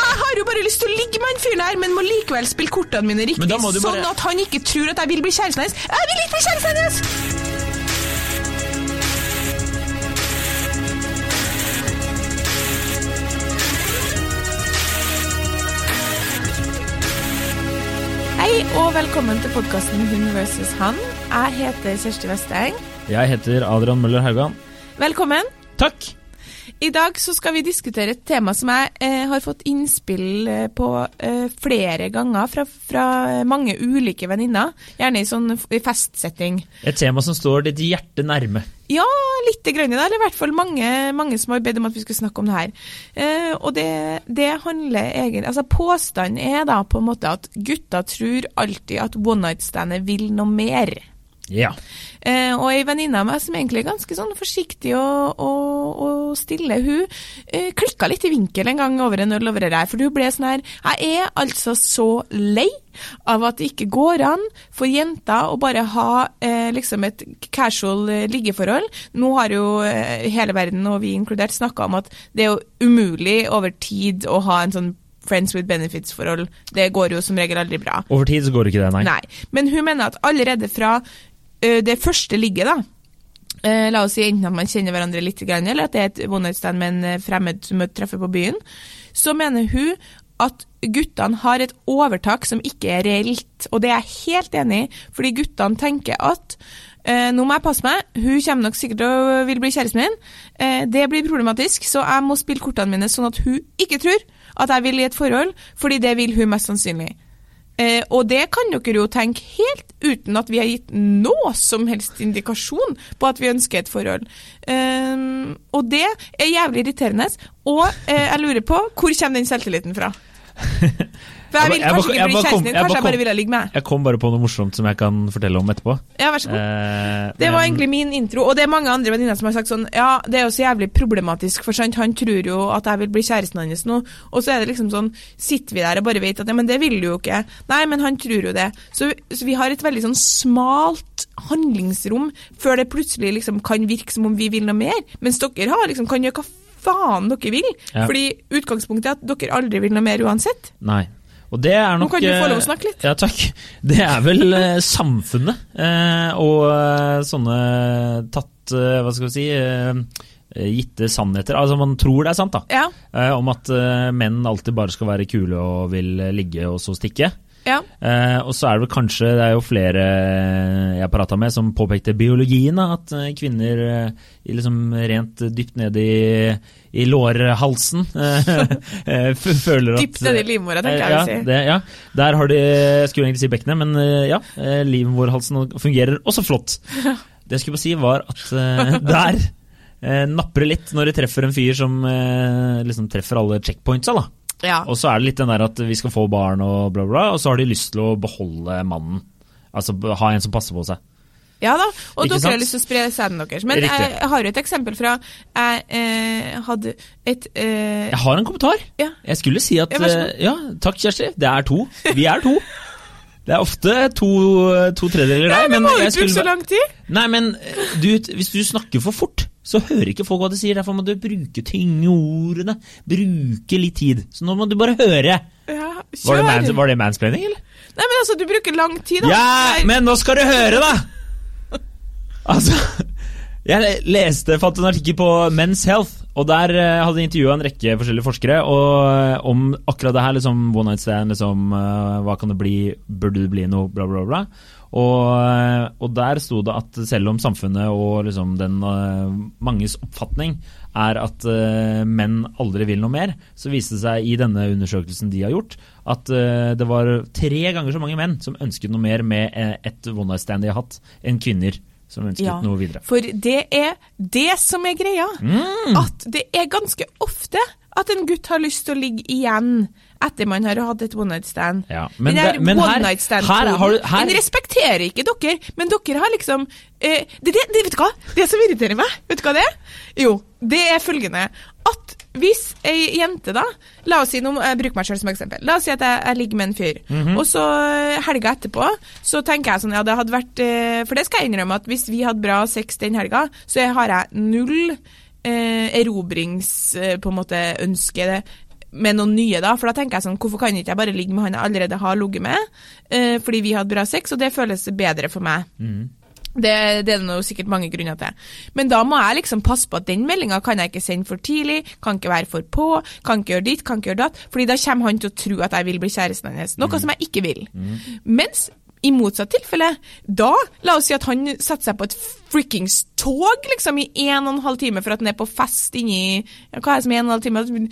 Jeg har jo bare lyst til å ligge med han fyren her, men må likevel spille kortene mine riktig, bare- sånn at han ikke tror at jeg vil bli kjæresten hans. Jeg vil ikke bli kjæresten hans! Hei og velkommen til podkasten Hun versus han. Jeg heter Kjersti Vesteng. Jeg heter Adrian Møller Haugan. Velkommen. Takk! I dag så skal vi diskutere et tema som jeg eh, har fått innspill eh, på eh, flere ganger fra, fra mange ulike venninner. Gjerne i sånn i festsetting. Et tema som står ditt hjerte nærme. Ja, lite grann, eller i hvert fall mange, mange som har bedt om at vi skulle snakke om det her. Eh, og det, det handler egentlig Altså, påstanden er da på en måte at gutter tror alltid at one night standet vil noe mer. Ja. Eh, og ei venninne av meg som egentlig er ganske sånn forsiktig og, og, og stille, hun eh, klikka litt i vinkel en gang over en øl over det her. For hun ble sånn her Jeg er altså så lei av at det ikke går an for jenter å bare ha eh, liksom et casual eh, liggeforhold. Nå har jo eh, hele verden, og vi inkludert, snakka om at det er jo umulig over tid å ha en sånn friends with benefits-forhold. Det går jo som regel aldri bra. Over tid så går ikke det, nei. Nei. Men hun mener at allerede fra det første ligget, da eh, La oss si enten at man kjenner hverandre litt, eller at det er et one night stand med en eh, fremmed som treffer på byen, så mener hun at guttene har et overtak som ikke er reelt. Og det er jeg helt enig i, fordi guttene tenker at eh, nå må jeg passe meg, hun kommer nok sikkert å vil bli kjæresten min. Eh, det blir problematisk, så jeg må spille kortene mine sånn at hun ikke tror at jeg vil i et forhold, fordi det vil hun mest sannsynlig. Eh, og det kan dere jo tenke helt uten at vi har gitt noe som helst indikasjon på at vi ønsker et forhold. Eh, og det er jævlig irriterende. Og eh, jeg lurer på, hvor kommer den selvtilliten fra? For jeg vil Jeg kanskje ikke bli kjæresten din, kanskje jeg bare ville ligge med. Jeg kom bare på noe morsomt som jeg kan fortelle om etterpå. Ja, vær så god. Eh, Det var egentlig min intro, og det er mange andre venninner som har sagt sånn Ja, det er jo så jævlig problematisk, for sant, han tror jo at jeg vil bli kjæresten hans nå, og så er det liksom sånn Sitter vi der og bare vet at ja, men det vil du jo ikke. Nei, men han tror jo det. Så, så vi har et veldig sånn smalt handlingsrom før det plutselig liksom kan virke som om vi vil noe mer. Mens dere har liksom kan gjøre hva faen dere vil. Ja. Fordi utgangspunktet er at dere aldri vil noe mer uansett. Nei. Og det er nok Nå kan du få eh, lov å snakke litt. Ja, takk. Det er vel eh, samfunnet eh, og eh, sånne tatt eh, Hva skal vi si eh, Gitte sannheter. Altså man tror det er sant, da. Ja. Eh, om at eh, menn alltid bare skal være kule og vil eh, ligge og så stikke. Ja. Eh, og så er det vel kanskje, det er jo flere jeg prata med som påpekte biologien, at eh, kvinner eh, liksom rent dypt ned i, i lårhalsen eh, føler at Dypt nedi livmora, tenker jeg ja, å si. Det, ja, der har de Jeg skulle egentlig si bekkenet, men ja. Livmorhalsen fungerer også flott. Det jeg skulle bare si, var at der eh, napper det litt når de treffer en fyr som eh, liksom treffer alle checkpointsa, da. Ja. Og så er det litt den der at vi skal få barn og bla, bla, og så har de lyst til å beholde mannen. Altså ha en som passer på seg. Ja da, og Ikke dere sant? har lyst til å spre sæden deres. Men Riktig. jeg, har jo et eksempel fra Jeg eh, hadde et eh, Jeg har en kommentar. Ja. Jeg skulle si at Ja, eh, Ja, takk, Kjersti. Det er to. Vi er to. Det er ofte to, to tredjedeler der, men men jeg skulle... så lang tid! Nei, men eh, du, hvis du snakker for fort, så hører ikke folk hva du sier. Derfor må du bruke tyngdeordene. Bruke litt tid. Så nå må du bare høre. Ja, Var det, mans, var det mansplaining, eller? Nei, men altså, du bruker lang tid, da. Ja, men nå skal du høre, da! Altså Jeg leste, fant en artikkel på Men's Health, og der eh, hadde de intervjua en rekke forskjellige forskere og, eh, om akkurat det her. liksom One night stand, liksom, eh, hva kan det bli, burde det bli noe, bla, bla, bla. Og, og der sto det at selv om samfunnet og liksom den manges oppfatning er at menn aldri vil noe mer, så viste det seg i denne undersøkelsen de har gjort, at det var tre ganger så mange menn som ønsket noe mer med et one night stand de har hatt, enn kvinner som ønsket Ja, noe videre. For det er det som er greia. Mm. At det er ganske ofte at en gutt har lyst til å ligge igjen etter man har hatt et one night stand. Ja, men det- men her- stand her du- her- Den respekterer ikke dere, men dere har liksom eh, det, det, det, Vet du hva? Det som irriterer meg, vet du hva det er? Jo, det er følgende at hvis ei jente, da La oss si, nå må jeg bruker meg selv som eksempel. La oss si at jeg, jeg ligger med en fyr, Mhm. og så eh, helga etterpå så tenker jeg sånn Ja, det hadde vært eh, For det skal jeg innrømme at hvis vi hadde bra sex den helga, så har jeg null eh, erobrings eh, på en måte ønske. Det, med noen nye, da. For da tenker jeg sånn, hvorfor kan ikke jeg bare ligge med han jeg allerede har ligget med? Eh, fordi vi hadde bra sex, og det føles bedre for meg. Det, det er det noe sikkert mange grunner til. Men da må jeg liksom passe på at den meldinga kan jeg ikke sende for tidlig, kan ikke være for på, kan ikke gjøre ditt, kan ikke gjøre datt. Fordi da kommer han til å tro at jeg vil bli kjæresten hennes, Noe som jeg ikke vil. Mens i motsatt tilfelle, da, la oss si at han setter seg på et frikkings tog liksom i en og en halv time for at han er på fest inni Hva er det som er en og en halv time?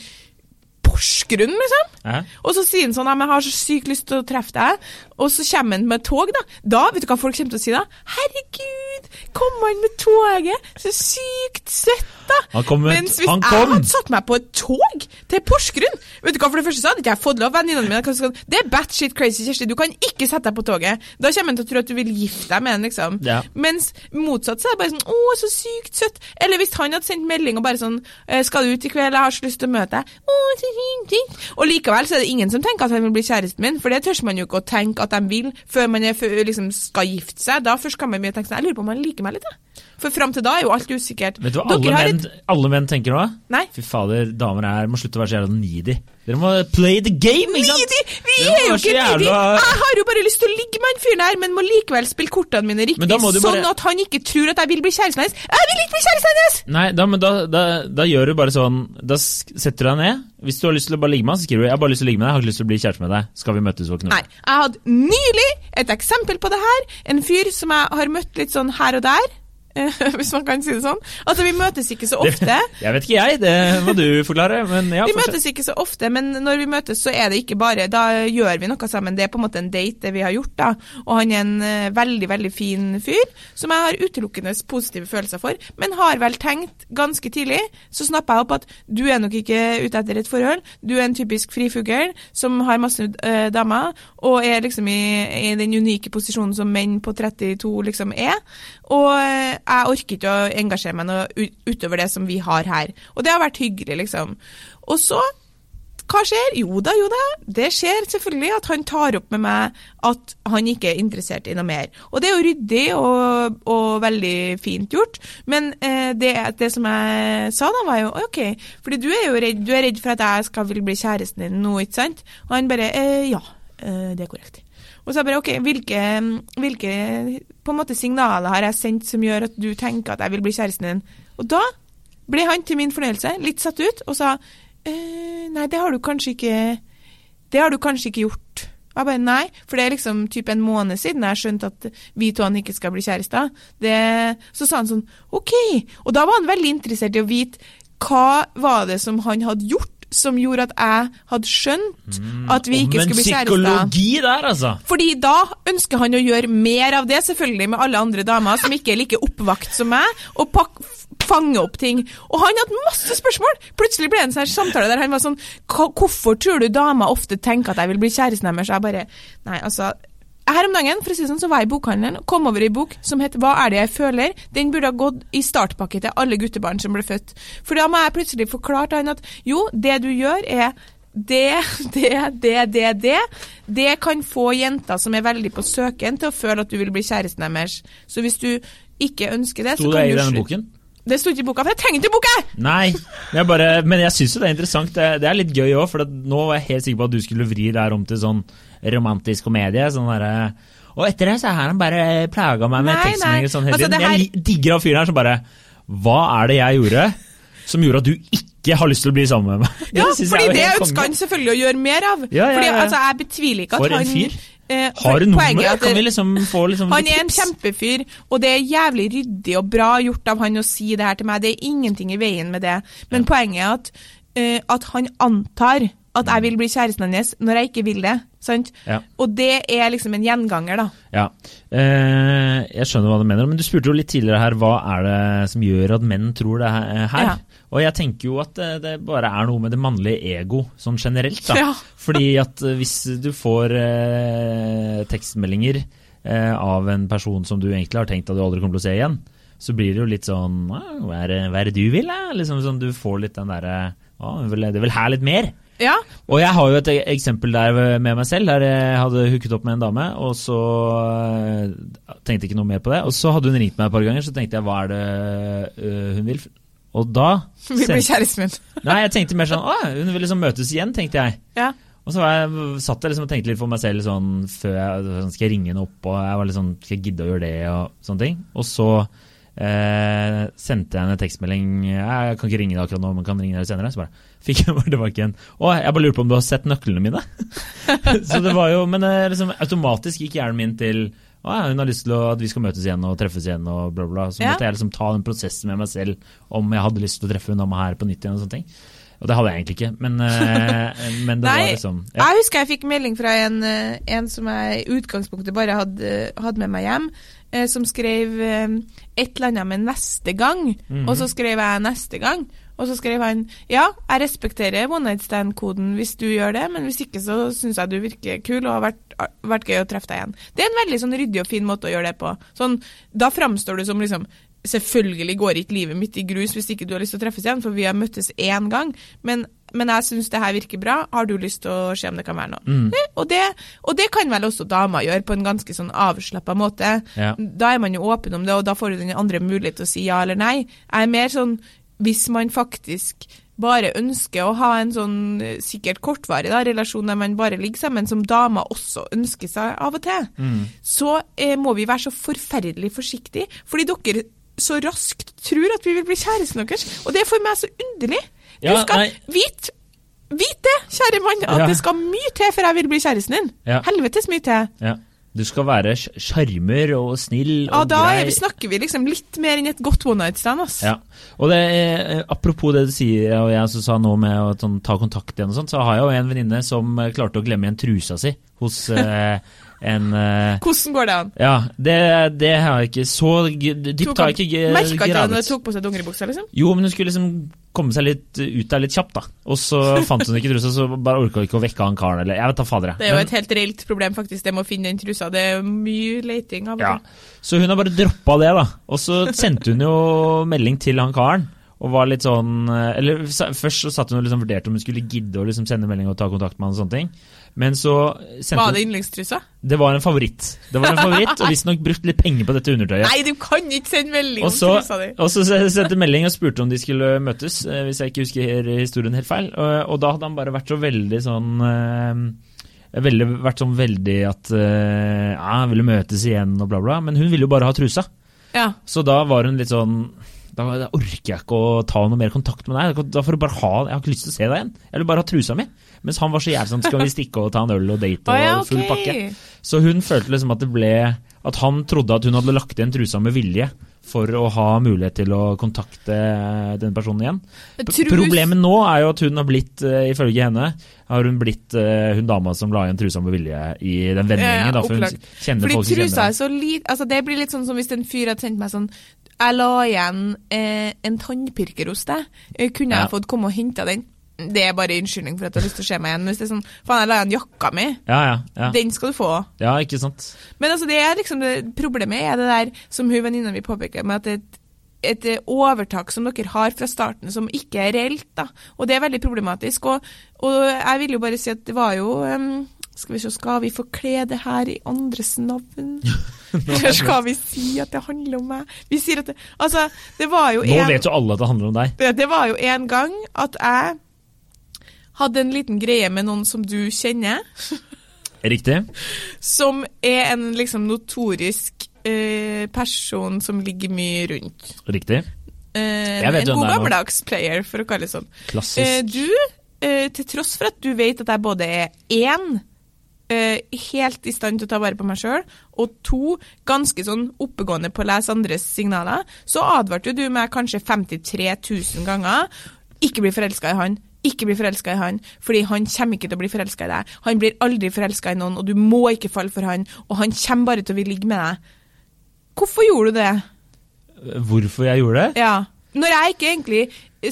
Porsgrunn, liksom. Hæ? Og så sier han sånn, ja, han jeg har så sykt lyst til å treffe deg, og så kommer han med tog, da. Da, vet du hva folk kommer til å si da? Herregud, kom han med toget? Så sykt søtt, da. Han kom med- Mens hvis han jeg hadde satt meg på et tog til Porsgrunn, vet du hva, for det første så hadde ikke jeg fått lov, venninnene mine, det er batshit crazy, Kjersti, du kan ikke sette deg på toget. Da kommer han til å tro at du vil gifte deg med han, liksom. Ja. Mens motsatt så er det bare sånn, å, så sykt søtt. Eller hvis han hadde sendt melding og bare sånn, «Eh, skal du ut i kveld, jeg har så lyst til å møte deg. Å, så fint. Og likevel så er det ingen som tenker at han vil bli kjæresten min, for det tør man jo ikke å tenke at de vil, før man er, liksom skal gifte seg. Da først kan man tenke sånn, jeg lurer på om han liker meg litt, jeg. For fram til da er jo alt usikkert. Vet du hva alle menn, et- alle menn tenker nå? Nei. Fy fader, damer er, må slutte å være så jævla needy. Dere må play the game, ikke sant? Needy! Vi er jo ikke needy! Jeg har jo bare lyst til å ligge med han fyren her, men må likevel spille kortene mine riktig, du sånn at han ikke tror at jeg vil bli kjæresten hans. Jeg vil ikke bli kjæresten hans! Nei, da, men da, da, da gjør du bare sånn Da setter du deg ned. Hvis du har lyst til å bare ligge med han, så skriver du 'Jeg har bare lyst til å ligge med deg, jeg har ikke lyst til å bli kjæreste med deg'. Skal vi møtes og? Nei. Jeg hadde nylig et eksempel på det her. En fyr som jeg har møtt litt sånn her og der. Hvis man kan si det sånn. Altså, vi møtes ikke så ofte. Jeg vet ikke, jeg. Det må du forklare. Men ja, Vi møtes ikke så ofte, men når vi møtes, så er det ikke bare Da gjør vi noe sammen. Det er på en måte en date, det vi har gjort, da. Og han er en eh, veldig, veldig fin fyr, som jeg har utelukkende positive følelser for. Men har vel tenkt ganske tidlig, så snappa jeg opp at du er nok ikke ute etter et forhold. Du er en typisk frifugl som har masse uh, damer, og er liksom i, i den unike posisjonen som menn på 32 liksom er. Og eh, jeg orker ikke å engasjere meg noe utover det som vi har her. Og det har vært hyggelig, liksom. Og så hva skjer? Jo da, jo da. Det skjer selvfølgelig at han tar opp med meg at han ikke er interessert i noe mer. Og det er jo ryddig og, og veldig fint gjort. Men eh, det, det som jeg sa da, var jo OK, fordi du er jo redd, du er redd for at jeg skal vil bli kjæresten din nå, ikke sant? Og han bare eh, Ja, eh, det er korrekt. Og så jeg bare OK, hvilke, hvilke på en måte signaler har jeg sendt som gjør at du tenker at jeg vil bli kjæresten din? Og da ble han til min fornøyelse litt satt ut og sa eh, Nei, det har du kanskje ikke Det har du kanskje ikke gjort. Og jeg bare nei, for det er liksom typ en måned siden jeg skjønte at vi to han ikke skal bli kjærester. Så sa han sånn OK. Og da var han veldig interessert i å vite hva var det som han hadde gjort som gjorde at jeg hadde skjønt at vi ikke skulle bli kjærester. Psykologi der, altså. Fordi da ønsker han å gjøre mer av det, selvfølgelig med alle andre damer som ikke er like oppvakt som meg, og pakke fange opp ting. Og han hadde masse spørsmål! Plutselig ble det en sånn samtale der han var sånn Hvorfor tror du damer ofte tenker at jeg vil bli kjæresten deres? Jeg bare Nei, altså. Her om dagen for å si sånn, så var jeg i bokhandelen og kom over ei bok som het Hva er det jeg føler? Den burde ha gått i startpakke til alle guttebarn som ble født. For da må jeg plutselig forklare til han at jo, det du gjør er det, det, det, det, det. Det kan få jenter som er veldig på søken, til å føle at du vil bli kjæresten deres. Så hvis du ikke ønsker det, Sto så det kan i du denne slutte. boken? Det sto ikke i boka, for jeg trenger ikke boka! Nei, jeg bare, men jeg syns jo det er interessant. Det, det er litt gøy òg, for nå var jeg helt sikker på at du skulle vri det her om til sånn romantisk komedie. Sånn der, Og etter det så har han bare plaga meg med tekstmeldinger sånn hele Altså, tiden. her- Jeg digger han fyren her som bare Hva er det jeg gjorde som gjorde at du ikke har lyst til å bli sammen med meg? Ja, Det fordi det ønsker han selvfølgelig å gjøre mer av. Ja, ja, Fordi altså, Jeg betviler ikke at For en han fyr. eh, Har du poenget er nummer? at Kan vi liksom få liksom Han er en kjempefyr, og det er jævlig ryddig og bra gjort av han å si det her til meg. Det er ingenting i veien med det. Men poenget er at, eh, at han antar at jeg vil bli kjæresten hennes når jeg ikke vil det. Sant? Ja. Og det er liksom en gjenganger, da. Ja, eh, jeg skjønner hva du mener, men du spurte jo litt tidligere her hva er det som gjør at menn tror det her. Ja. Og jeg tenker jo at det, det bare er noe med det mannlige ego, sånn generelt. da. Ja. Fordi at eh, hvis du får eh, tekstmeldinger eh, av en person som du egentlig har tenkt at du aldri kommer til å se igjen, så blir det jo litt sånn «Ah, Hva er det, hva er det du vil, da? Liksom sånn, du får litt den derre det vil- her litt mer? Ja, Og jeg har jo et eksempel der med meg selv, der jeg hadde hooket opp med en dame, og så øh, tenkte jeg ikke noe mer på det. Og så hadde hun ringt meg et par ganger, så tenkte jeg hva er det øh, hun vil? Og da Vil bli kjæresten min. Nei, jeg tenkte mer sånn Å, hun vil liksom møtes igjen, tenkte jeg. Ja. Og så var jeg, satt jeg liksom og tenkte litt for meg selv sånn før jeg sånn, Skal jeg ringe henne opp, og jeg var litt sånn Skal jeg gidde å gjøre det, og sånne ting. Og så eh, sendte jeg en tekstmelding Jeg kan ikke ringe deg akkurat nå, men kan ringe deg senere. Så bare fikk jeg bare tilbake igjen. Å, jeg bare lurer på om du har sett nøklene mine? så det var jo Men eh, liksom, automatisk gikk hjernen min til å, ja, hun har lyst til å, at vi skal møtes igjen og treffes igjen og bla, bla. Så Ja. måtte jeg liksom ta den prosessen med meg selv om jeg hadde lyst til å treffe hun dama her på nytt igjen og sånne ting. Og det hadde jeg egentlig ikke, men, eh, men det Nei, var liksom ja. Jeg husker jeg fikk melding fra en, eh, en som jeg i utgangspunktet bare hadde, hadde med meg hjem, eh, som skrev eh, et eller annet med 'neste gang', Mhm. og så skrev jeg 'neste gang'. Og så skrev han 'ja, jeg respekterer one night stand-koden hvis du gjør det, men hvis ikke så syns jeg du virker kul og har vært, vært gøy å treffe deg igjen'. Det er en veldig sånn ryddig og fin måte å gjøre det på. Sånn, da framstår du som liksom Selvfølgelig går ikke livet mitt i grus hvis ikke du har lyst til å treffes igjen, for vi har møttes én gang. Men, men jeg syns det her virker bra. Har du lyst til å se om det kan være noe? Mm. Og, det, og det kan vel også damer gjøre på en ganske sånn avslappa måte. Ja. Da er man jo åpen om det, og da får du den andre mulighet til å si ja eller nei. Jeg er mer sånn hvis man faktisk bare ønsker å ha en sånn eh, sikkert kortvarig da, relasjon der man bare ligger sammen, som damer også ønsker seg av og til, Mm. så eh, må vi være så forferdelig forsiktige. Fordi dere så raskt tror at vi vil bli kjæresten deres. Og det er for meg så underlig. Du skal nei. vite Vit det, kjære mann, at Ja. det skal mye til før jeg vil bli kjæresten din. Ja. Helvetes mye til. Ja. Du skal være sj- sjarmer og snill Ja, og da er grei. Da snakker vi liksom litt mer enn et godt one night stand, ass. Ja. Og det, eh, apropos det du sier, og jeg som sa nå med å sånn, ta kontakt igjen og sånt, så har jeg jo en venninne som eh, klarte å glemme igjen trusa si hos eh, en uh, Hvordan går det an? Ja, det, det har jeg ikke så dypt har jeg ikke g- Merka ikke han gravet. tok på seg dongeribuksa, liksom? Jo, men hun skulle liksom komme seg litt ut der litt kjapt, da. Og så fant hun ikke trusa, så bare orka hun ikke å vekke han karen, eller jeg vet da fader, jeg. Det er jo et helt reelt problem, faktisk, det med å finne den trusa. Det er mye leiting av og Ja. Så hun har bare droppa det, da. Og så sendte hun jo melding til han karen. Og var litt sånn eh, Eller først så satt hun og liksom vurderte om hun skulle gidde å liksom sende melding og ta kontakt med han og sånne ting. Men så Var det yndlingstrusa? Det var en favoritt. Det var en favoritt, Og visstnok brukt litt penger på dette undertøyet. Nei, du kan ikke sende melding om så, trusa di! og så sendte melding og spurte om de skulle møtes, eh, hvis jeg ikke husker historien helt feil. Og, og da hadde han bare vært så veldig sånn eh, veldig, Vært sånn veldig at ja, han ville møtes igjen og bla, bla. Men hun ville jo bare ha trusa. Ja. Så da var hun litt sånn da, da orker jeg ikke å ta noe mer kontakt med deg. Da får du bare ha Jeg har ikke lyst til å se deg igjen. Jeg vil bare ha trusa mi. Mens han var så jævlig sånn Skal vi stikke og ta en øl og date og full pakke? Så hun følte liksom at det ble At han trodde at hun hadde lagt igjen trusa med vilje for å ha mulighet til å kontakte denne personen igjen. Trus- Problemet nå er jo at hun har blitt, eh, ifølge henne, har hun blitt eh, hun dama som la igjen trusa med vilje i den vendingen. Ja, da, for Fordi trusa er så lite altså Det blir litt sånn som hvis en fyr hadde sendt meg sånn Jeg la igjen eh, en tannpirker hos deg. Eh, Kunne Ja. jeg fått komme og hente den? Det er bare unnskyldning for at jeg har lyst til å se meg igjen. Hvis det er sånn Faen, jeg la igjen jakka mi. Ja, ja, ja. Den skal du få. ja, ikke sant. Men altså, det er liksom det, problemet er det der som hun venninna mi påpeker, med at et, et eh, overtak som dere har fra starten som ikke er reelt. da. Og det er veldig problematisk. Og, og jeg vil jo bare si at det var jo em, Skal vi se, skal vi forkle det her i andres navn? Eller skal vi si at det handler om meg? Vi sier at det Altså, det var jo Nå en vet jo alle at det handler om deg. det, det var jo en gang at jeg hadde en liten greie med noen som du kjenner Riktig. som er en liksom notorisk eh, person som ligger mye rundt. Riktig. Eh, en god gammeldags player, for å kalle det sånn. Eh, Klassisk. du, eh, til tross for at du vet at jeg både er én eh, helt i stand til å ta vare på meg sjøl, og to ganske sånn oppegående på å lese andres signaler, så advarte jo du meg kanskje 53 000 ganger. Ikke bli forelska i han. Ikke bli forelska i han, fordi han kommer ikke til å bli forelska i deg. Han blir aldri forelska i noen, og du må ikke falle for han, og han kommer bare til å ville ligge med deg. Hvorfor gjorde du det? Hvorfor jeg gjorde det? Ja. Når jeg ikke egentlig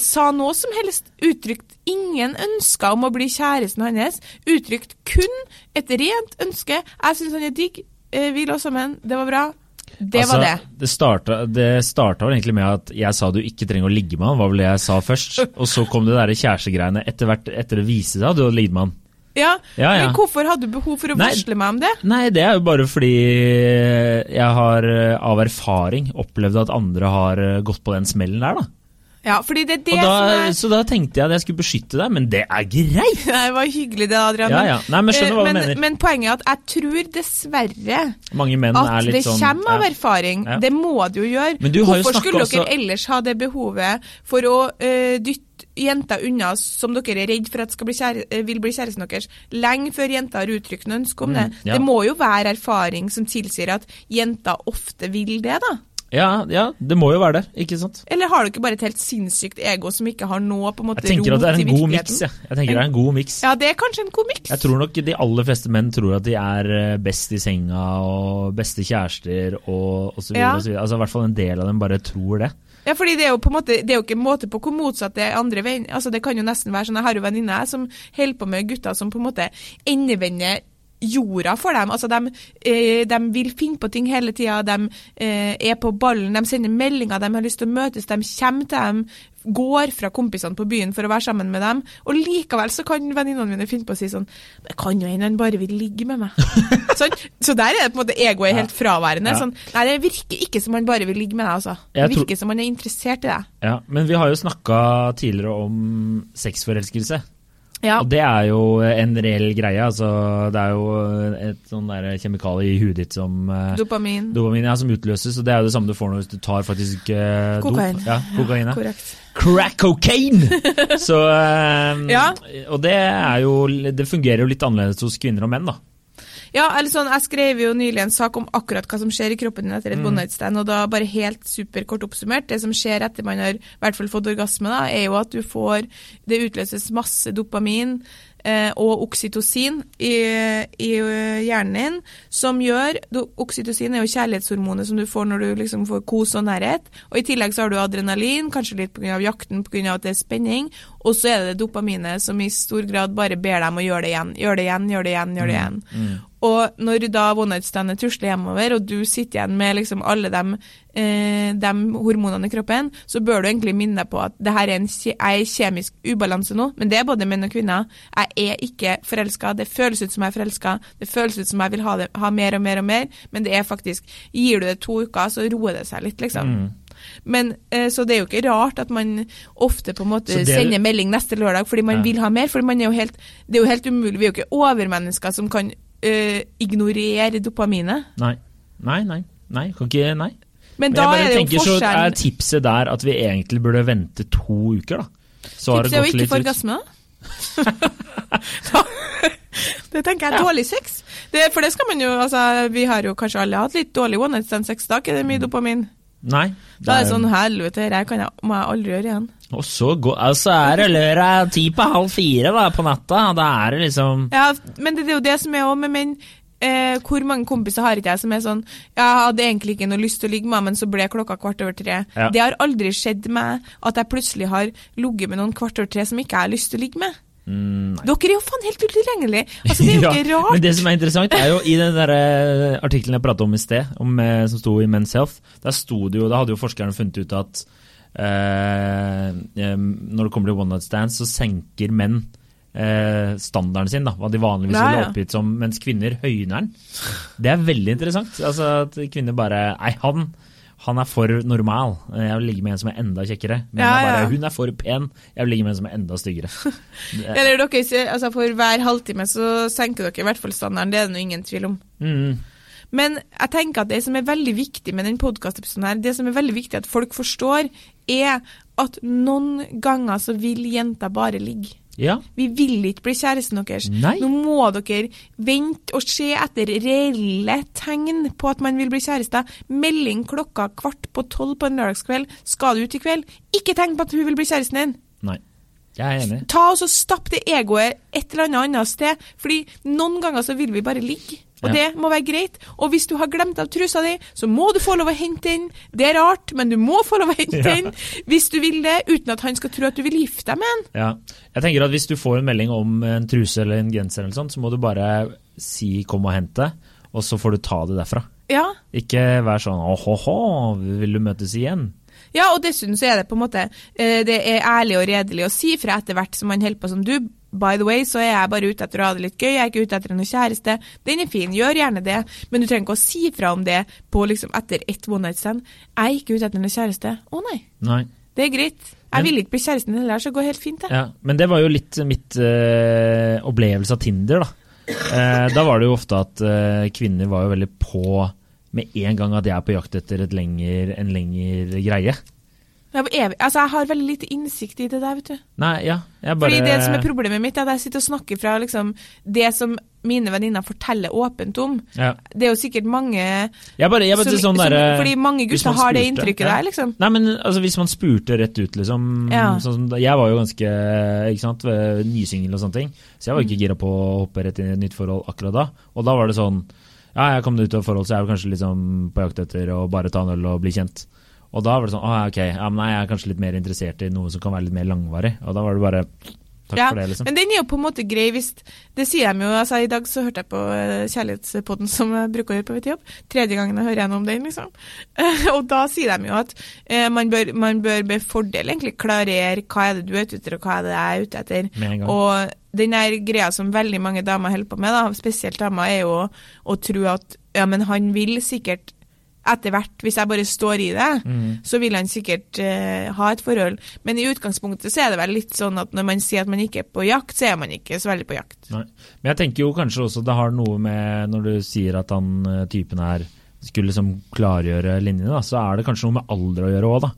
sa noe som helst, uttrykt ingen ønsker om å bli kjæresten hans, uttrykt kun et rent ønske. Jeg syns han er digg, eh, vi lå sammen, det var bra. Det var det. Altså, Det starta, det starta vel egentlig med at jeg sa du ikke trenger å ligge med han, var vel det jeg sa først. Og så kom det der kjærestegreiene etter hvert etter det viste seg at du hadde ligget med han. Ja, Ja, ja. Men hvorfor hadde du behov for å Nei. varsle meg om det? Nei, det er jo bare fordi jeg har eh, av erfaring opplevd at andre har eh, gått på den smellen der, da. Ja, fordi det er det da, som er så da tenkte jeg at jeg skulle beskytte deg, men det er greit! Det var hyggelig det, Adrian. Ja, men- ja. Nei, men skjønner hva du mener. Men poenget er at jeg tror dessverre at er det sånn kommer av erfaring. Ja. Det må det jo gjøre. Men du har jo Hvorfor snakket skulle også- dere ellers ha det behovet for å uh, dytte jenter unna som dere er redd for at skal bli kjære, eh, vil bli kjæresten deres, lenge før jenter har uttrykt noe ønske om det? Mm, ja. Det må jo være erfaring som tilsier at jenter ofte vil det, da. Ja, ja, det må jo være det, ikke sant? Eller har du ikke bare et helt sinnssykt ego som ikke har noe på en måte Jeg tenker at det er en god miks, Ja. Jeg tenker det er en god miks. Ja, det er kanskje en god miks. Jeg tror nok de aller fleste menn tror at de er eh, best i senga og beste kjærester og, og så videre. Ja. Og så videre. Altså i hvert fall en del av dem bare tror det. Ja, fordi det er jo på en måte, det er jo ikke en måte på hvor motsatt det er andre veien. Altså, det kan jo nesten være sånn, Jeg har jo venninner som holder på med gutter som på en måte endevender jorda for dem. Altså, de, eh, de vil finne på ting hele tida, de eh, er på ballen, de sender meldinger, de har lyst til å møtes, de kommer til dem, går fra kompisene på byen for å være sammen med dem, og likevel så kan venninnene mine finne på å si sånn Det kan jo hende han bare vil ligge med meg. sånn, så der er det på en måte egoet helt fraværende. Ja. Sånn, nei, det virker ikke som han bare vil ligge med deg, altså. Det Jeg tror- virker som han er interessert i deg. Ja, Men vi har jo snakka tidligere om sexforelskelse. Ja. Og det er jo en reell greie. altså Det er jo et sånn der kjemikalie i huet ditt som eh, Dopamin. Dopamin ja, som utløses, og det er jo det samme du får hvis du tar faktisk uh, Kokain. dop. Ja, kokain. Ja. Korrekt. Crack cocaine! Så um, Ja. Og det er jo Det fungerer jo litt annerledes hos kvinner og menn, da. Ja, eller sånn, Jeg skrev jo nylig en sak om akkurat hva som skjer i kroppen din etter et Mm. one night stand, og da bare helt superkort oppsummert. Det som skjer etter man har i hvert fall fått orgasme, da, er jo at du får Det utløses masse dopamin eh, og oksytocin i, i hjernen din, som gjør do, Oksytocin er jo kjærlighetshormonet som du får når du liksom får kos og nærhet. Og I tillegg så har du adrenalin, kanskje litt pga. jakten, pga. at det er spenning. Og så er det dopaminet som i stor grad bare ber dem å gjøre det igjen. Gjøre det igjen, gjøre det igjen, gjøre det igjen. Og når da one night standet tusler hjemover, og du sitter igjen med liksom alle de, eh, de hormonene i kroppen, så bør du egentlig minne deg på at det her er en jeg er i kjemisk ubalanse nå, men det er både menn og kvinner. Jeg er ikke forelska, det føles ut som jeg er forelska, det føles ut som jeg vil ha, det, ha mer og mer og mer, men det er faktisk Gir du det to uker, så roer det seg litt, liksom. Mm. Men, eh, så det er jo ikke rart at man ofte på en måte det- sender melding neste lørdag fordi man Ja. vil ha mer. for er helt, Det er jo helt umulig. Vi er jo ikke overmennesker som kan eh, ignorere dopaminet. Nei. Nei, nei. Nei, kan ikke Nei. Men, Men da er det jo tenker så er tipset der at vi egentlig burde vente to uker, da. Så Tipset er jo ikke få orgasme, da. det tenker jeg er dårlig sex. Det, for det skal man jo altså, Vi har jo kanskje alle hatt litt dårlig one night stand sex. Da er det Mm. mye dopamin. Nei. Da er det sånn helvete, det kan jeg, må jeg aldri gjøre igjen. Og så går Altså er det lørdag ti på halv fire da, på natta. Da er det liksom Ja, men det, det er jo det som er òg med menn. Eh, hvor mange kompiser har ikke jeg som er sånn Jeg hadde egentlig ikke noe lyst til å ligge med, men så ble klokka kvart over tre. Ja. Det har aldri skjedd meg at jeg plutselig har ligget med noen kvart over tre som ikke jeg har lyst til å ligge med. mm. Dere er jo faen helt utilgjengelige! Altså, det er jo Ja, ikke rart. Men det som er interessant, er jo i den der eh, artikkelen jeg pratet om i sted, om, eh, som sto i Men's Health, der sto det jo, da hadde jo forskerne funnet ut at når det kommer til one night stands, så senker menn eh, standarden sin, da, hva de vanligvis Ja, ville oppgitt som, mens kvinner høyner den. Det er veldig interessant. Altså at kvinner bare Nei, han, han er for normal. Jeg vil ligge med en som er enda kjekkere. Men Ja, er bare, hun er for pen. Jeg vil ligge med en som er enda styggere. Eller dere, altså For hver halvtime så senker dere i hvert fall standarden, det er det ingen tvil om. Mm. Men jeg tenker at det som er veldig viktig med den podkastepisoden her, det som er veldig viktig at folk forstår, er at noen ganger så vil jenta bare ligge. Ja. Vi vil ikke bli kjæresten deres. Nei. Nå må dere vente og se etter reelle tegn på at man vil bli kjærester. Melding klokka kvart på tolv på en lørdagskveld. Skal du ut i kveld? Ikke tenk på at hun vil bli kjæresten din. Nei. Jeg er enig. Ta og Stapp det egoet et eller annet annet sted. Fordi noen ganger så vil vi bare ligge. Og Ja. det må være greit. Og hvis du har glemt av trusa di, så må du få lov å hente den. Det er rart, men du må få lov å hente Ja. hvis du vil det, uten at han skal tro at du vil gifte deg med han. Ja. Jeg tenker at Hvis du får en melding om en truse eller en genser, eller sånt, så må du bare si 'kom og hente', og så får du ta det derfra. Ja, Ikke vær sånn 'åhåhå, vil du møtes igjen'? Ja, og dessuten så er det på en måte eh, Det er ærlig og redelig å si fra etter hvert som man holder på som du. By the way, så er jeg bare ute etter å ha det litt gøy, jeg er ikke ute etter noen kjæreste. Den er fin, gjør gjerne det, men du trenger ikke å si fra om det på liksom etter ett one night stand. Jeg er ikke ute etter noen kjæreste. Å nei, Nei. det er greit. Jeg vil ikke bli kjæresten din heller, så det går helt fint, det. Ja, men det var jo litt mitt øh, opplevelse av Tinder, da. Eh, da var det jo ofte at øh, kvinner var jo veldig på med en gang at jeg er på jakt etter et lenger, en lengre greie. Jeg, altså, jeg har veldig lite innsikt i det der, vet du. Nei, ja, jeg bare Fordi det som er problemet mitt, er at jeg sitter og snakker fra liksom, det som mine venninner forteller åpent om. ja. Det er jo sikkert mange Jeg bare, jeg bare som, sånn som, Fordi mange gutter har det inntrykket ja. der, liksom. Nei, men altså, hvis man spurte rett ut, liksom Ja. sånn Jeg var jo ganske ikke sant, nysingel og sånne ting, så jeg var ikke gira på å hoppe rett inn i et nytt forhold akkurat da. Og da var det sånn Ja, jeg kom ut av forhold, så jeg er kanskje liksom på jakt etter å bare ta en øl og bli kjent. Og da var det sånn Å, ok, ja, men nei, jeg er kanskje litt mer interessert i noe som kan være litt mer langvarig. Og da var det bare Takk Ja, for det, liksom. Men den er jo på en måte grei hvis Det sier de jo. altså I dag så hørte jeg på eh, Kjærlighetspodden som jeg bruker å gjøre på vei til jobb. Tredje gangen jeg hører gjennom den, liksom. og da sier de jo at eh, man, bør, man bør med fordel egentlig klarere hva er det du er ute etter, og hva er det jeg er ute etter. Med en gang. Og den der greia som veldig mange damer holder på med, da, spesielt damer, er jo å tro at ja, men han vil sikkert etter hvert, hvis jeg bare står i det, Mm. så vil han sikkert uh, ha et forhold. Men i utgangspunktet så er det vel litt sånn at når man sier at man ikke er på jakt, så er man ikke så veldig på jakt. Nei. Men jeg tenker jo kanskje også det har noe med Når du sier at han eh, typen her skulle liksom klargjøre linjene, da, så er det kanskje noe med alder å gjøre òg, da.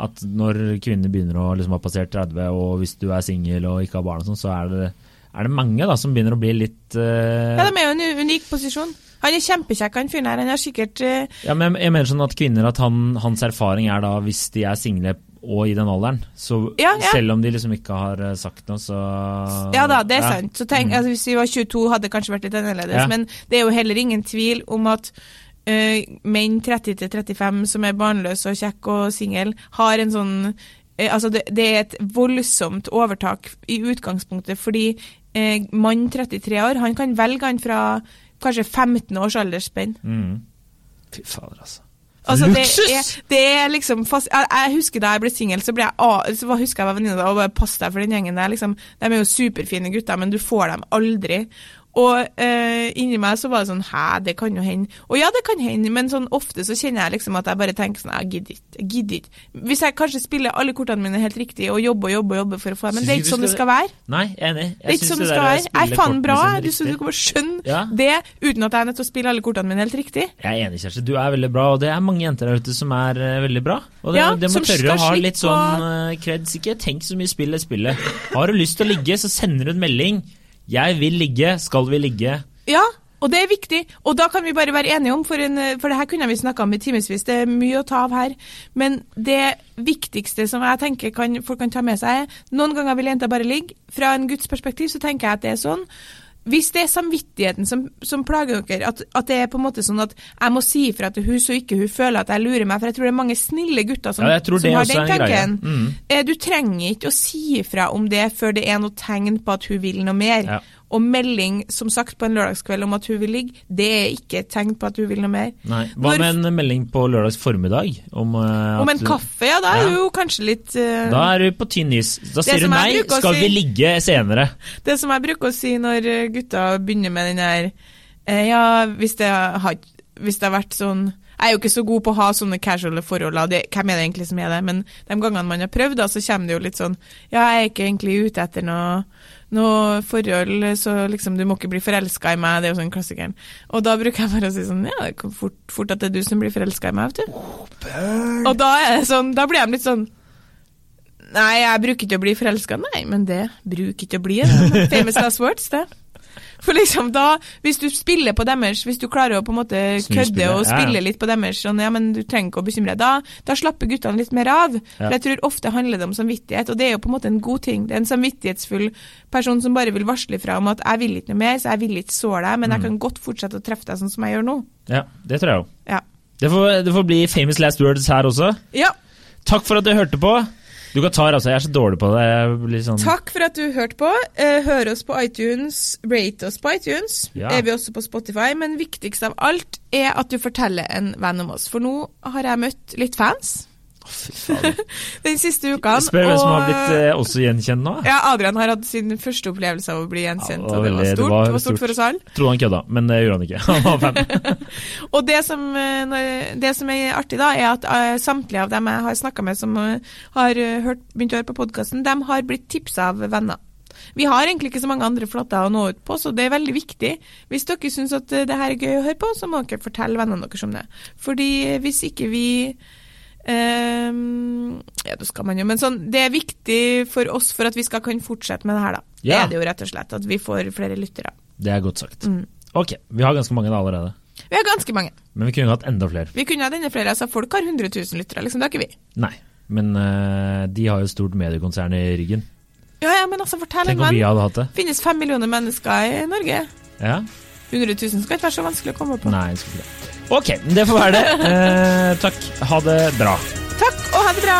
At når kvinner begynner å liksom ha passert 30, og hvis du er singel og ikke har barn og sånn, så er det, er det mange da som begynner å bli litt uh... Ja, de er jo en unik posisjon. Han er kjempekjekk, han fyren her. Han har sikkert uh, Ja, men jeg, mener sånn at kvinner At han, hans erfaring er da hvis de er single og i den alderen, så Ja, ja. selv om de liksom ikke har eh, sagt noe, så Ja da, det er Ja. sant. Så tenk, Mm. altså, hvis vi var 22, hadde det kanskje vært litt annerledes. Men det er jo heller ingen tvil om at uh, menn 30-35 som er barnløse og kjekke og single, har en sånn uh, Altså, det, det er et voldsomt overtak i utgangspunktet, fordi uh, mann 33 år, han kan velge han fra kanskje 15 års aldersspenn. Mm. Fy fader, altså. Altså, det er, det er liksom fast, jeg, jeg husker Da jeg ble singel, så ble jeg så husker jeg var venninne og bare pass deg for den gjengen der. Liksom. De er jo superfine gutter, men du får dem aldri. Og eh, inni meg så var det sånn Hæ, det kan jo hende. Og ja, det kan hende, men sånn ofte så kjenner jeg liksom at jeg bare tenker sånn Jeg gidder ikke. Jeg gidder ikke. Hvis jeg kanskje spiller alle kortene mine helt riktig og jobber og jobber, jobber for å få Men det er ikke sånn det skal- være. Nei, jeg enig. Det er ikke sånn det der skal være. Jeg er faen bra. Du, du kommer skjønne Ja. det uten at jeg er nødt til å spille alle kortene mine helt riktig. Jeg er enig, Kjersti. Du er veldig bra, og det er mange jenter der ute som er uh, veldig bra. Og det, Ja, det må tørre å ha litt sånn uh, kreds. Ikke tenk så mye spill er spillet. Har du lyst til å ligge, så sender du en melding. 'Jeg vil ligge. Skal vi ligge?' Ja, og det er viktig. Og da kan vi bare være enige om, for, en, for det her kunne vi snakka om i timevis, det er mye å ta av her. Men det viktigste som jeg tenker kan, folk kan ta med seg, er noen ganger vil jenta bare ligge. Fra en Guds perspektiv så tenker jeg at det er sånn. Hvis det er samvittigheten som, som plager dere, at, at det er på en måte sånn at jeg må si ifra til hun så ikke hun føler at jeg lurer meg, for jeg tror det er mange snille gutter som, Ja, som har den tanken. Mm. Eh, Du trenger ikke å si ifra om det før det er noe tegn på at hun vil noe mer. Ja. Og melding, som sagt, på en lørdagskveld om at hun vil ligge, det er ikke et tegn på at hun vil noe mer. Nei. Hva Når- med en melding på lørdags formiddag? Om, uh, Om en du- kaffe, ja, da er du kanskje litt uh, Da er du på tynn is. Da sier du nei, skal si- vi ligge senere? Det som jeg bruker å si når eh, gutta begynner med den der uh, Ja, hvis det, har, hvis det har vært sånn Jeg er jo ikke så god på å ha sånne casuale forhold, det, hvem er det egentlig som er det? Men de gangene man har prøvd, da, så kommer det jo litt sånn Ja, jeg er ikke egentlig ute etter noe, noe forhold, så liksom du må ikke bli forelska i meg. Det er jo sånn klassikeren. Og da bruker jeg bare å si sånn Ja, det kan fort, fort at det er du som blir forelska i meg, vet du. Og da er det sånn Da blir de litt sånn Nei, jeg bruker ikke å bli forelska. Nei, men det bruker ikke å bli. Famous last words, det. For liksom da, hvis du spiller på deres, hvis du klarer å på en måte kødde og ja, ja. spille litt på deres, sånn, ja, men du trenger ikke å bekymre deg, da, da slapper guttene litt mer av. For jeg tror ofte handler det om samvittighet, og det er jo på en måte en god ting. Det er en samvittighetsfull person som bare vil varsle fra om at jeg vil ikke noe mer, så jeg vil ikke såre deg, men jeg Mm. kan godt fortsette å treffe deg sånn som jeg gjør nå. Ja, det tror jeg òg. Ja. Det, får- det får bli famous last words her også. ja. Takk for at du hørte på. Du kan ta det, altså. Jeg er så dårlig på det. Sånn Takk for at du hørte på. Eh, hør oss på iTunes, rate oss på iTunes. Ja. Er vi også på Spotify, men viktigst av alt er at du forteller en venn om oss. For nå har jeg møtt litt fans. Fy faen. den siste uka. Spør hvem som har blitt eh, også gjenkjent nå. Ja, Adrian har hatt sin første opplevelse av å bli gjenkjent, Ja, og det var stort. det var Det var stort stort. for oss alle. Trodde han kødda, men det gjorde han ikke. Han var fan. Og det som, eh, det som er artig, da, er at eh, samtlige av dem jeg har snakka med som eh, har eh, hørt, begynt å høre på podkasten, de har blitt tipsa av venner. Vi har egentlig ikke så mange andre flåter å nå ut på, så det er veldig viktig. Hvis dere syns at eh, det her er gøy å høre på, så må dere fortelle vennene deres om det. Fordi eh, hvis ikke vi ehm, ja, det skal man jo, men sånn, det er viktig for oss for at vi skal kunne fortsette med det her, da. Det er det jo rett og slett, at vi får flere lyttere. Det er godt sagt. Mm. Ok, vi har ganske mange da allerede. Vi har ganske mange. Men vi kunne hatt enda flere. Vi kunne hatt enda flere. altså Folk har 100 000 lyttere, liksom. Det har ikke vi. Nei, men uh, de har jo stort mediekonsern i ryggen. Ja, ja, men altså, fortell Tenk en om vi venn. hadde hatt det. Finnes fem millioner mennesker i Norge. Ja? 100 000 skal ikke være så vanskelig å komme på. Nei, det skal ikke det. Ok, det får være det. Eh, takk. Ha det bra. Takk, og ha det bra!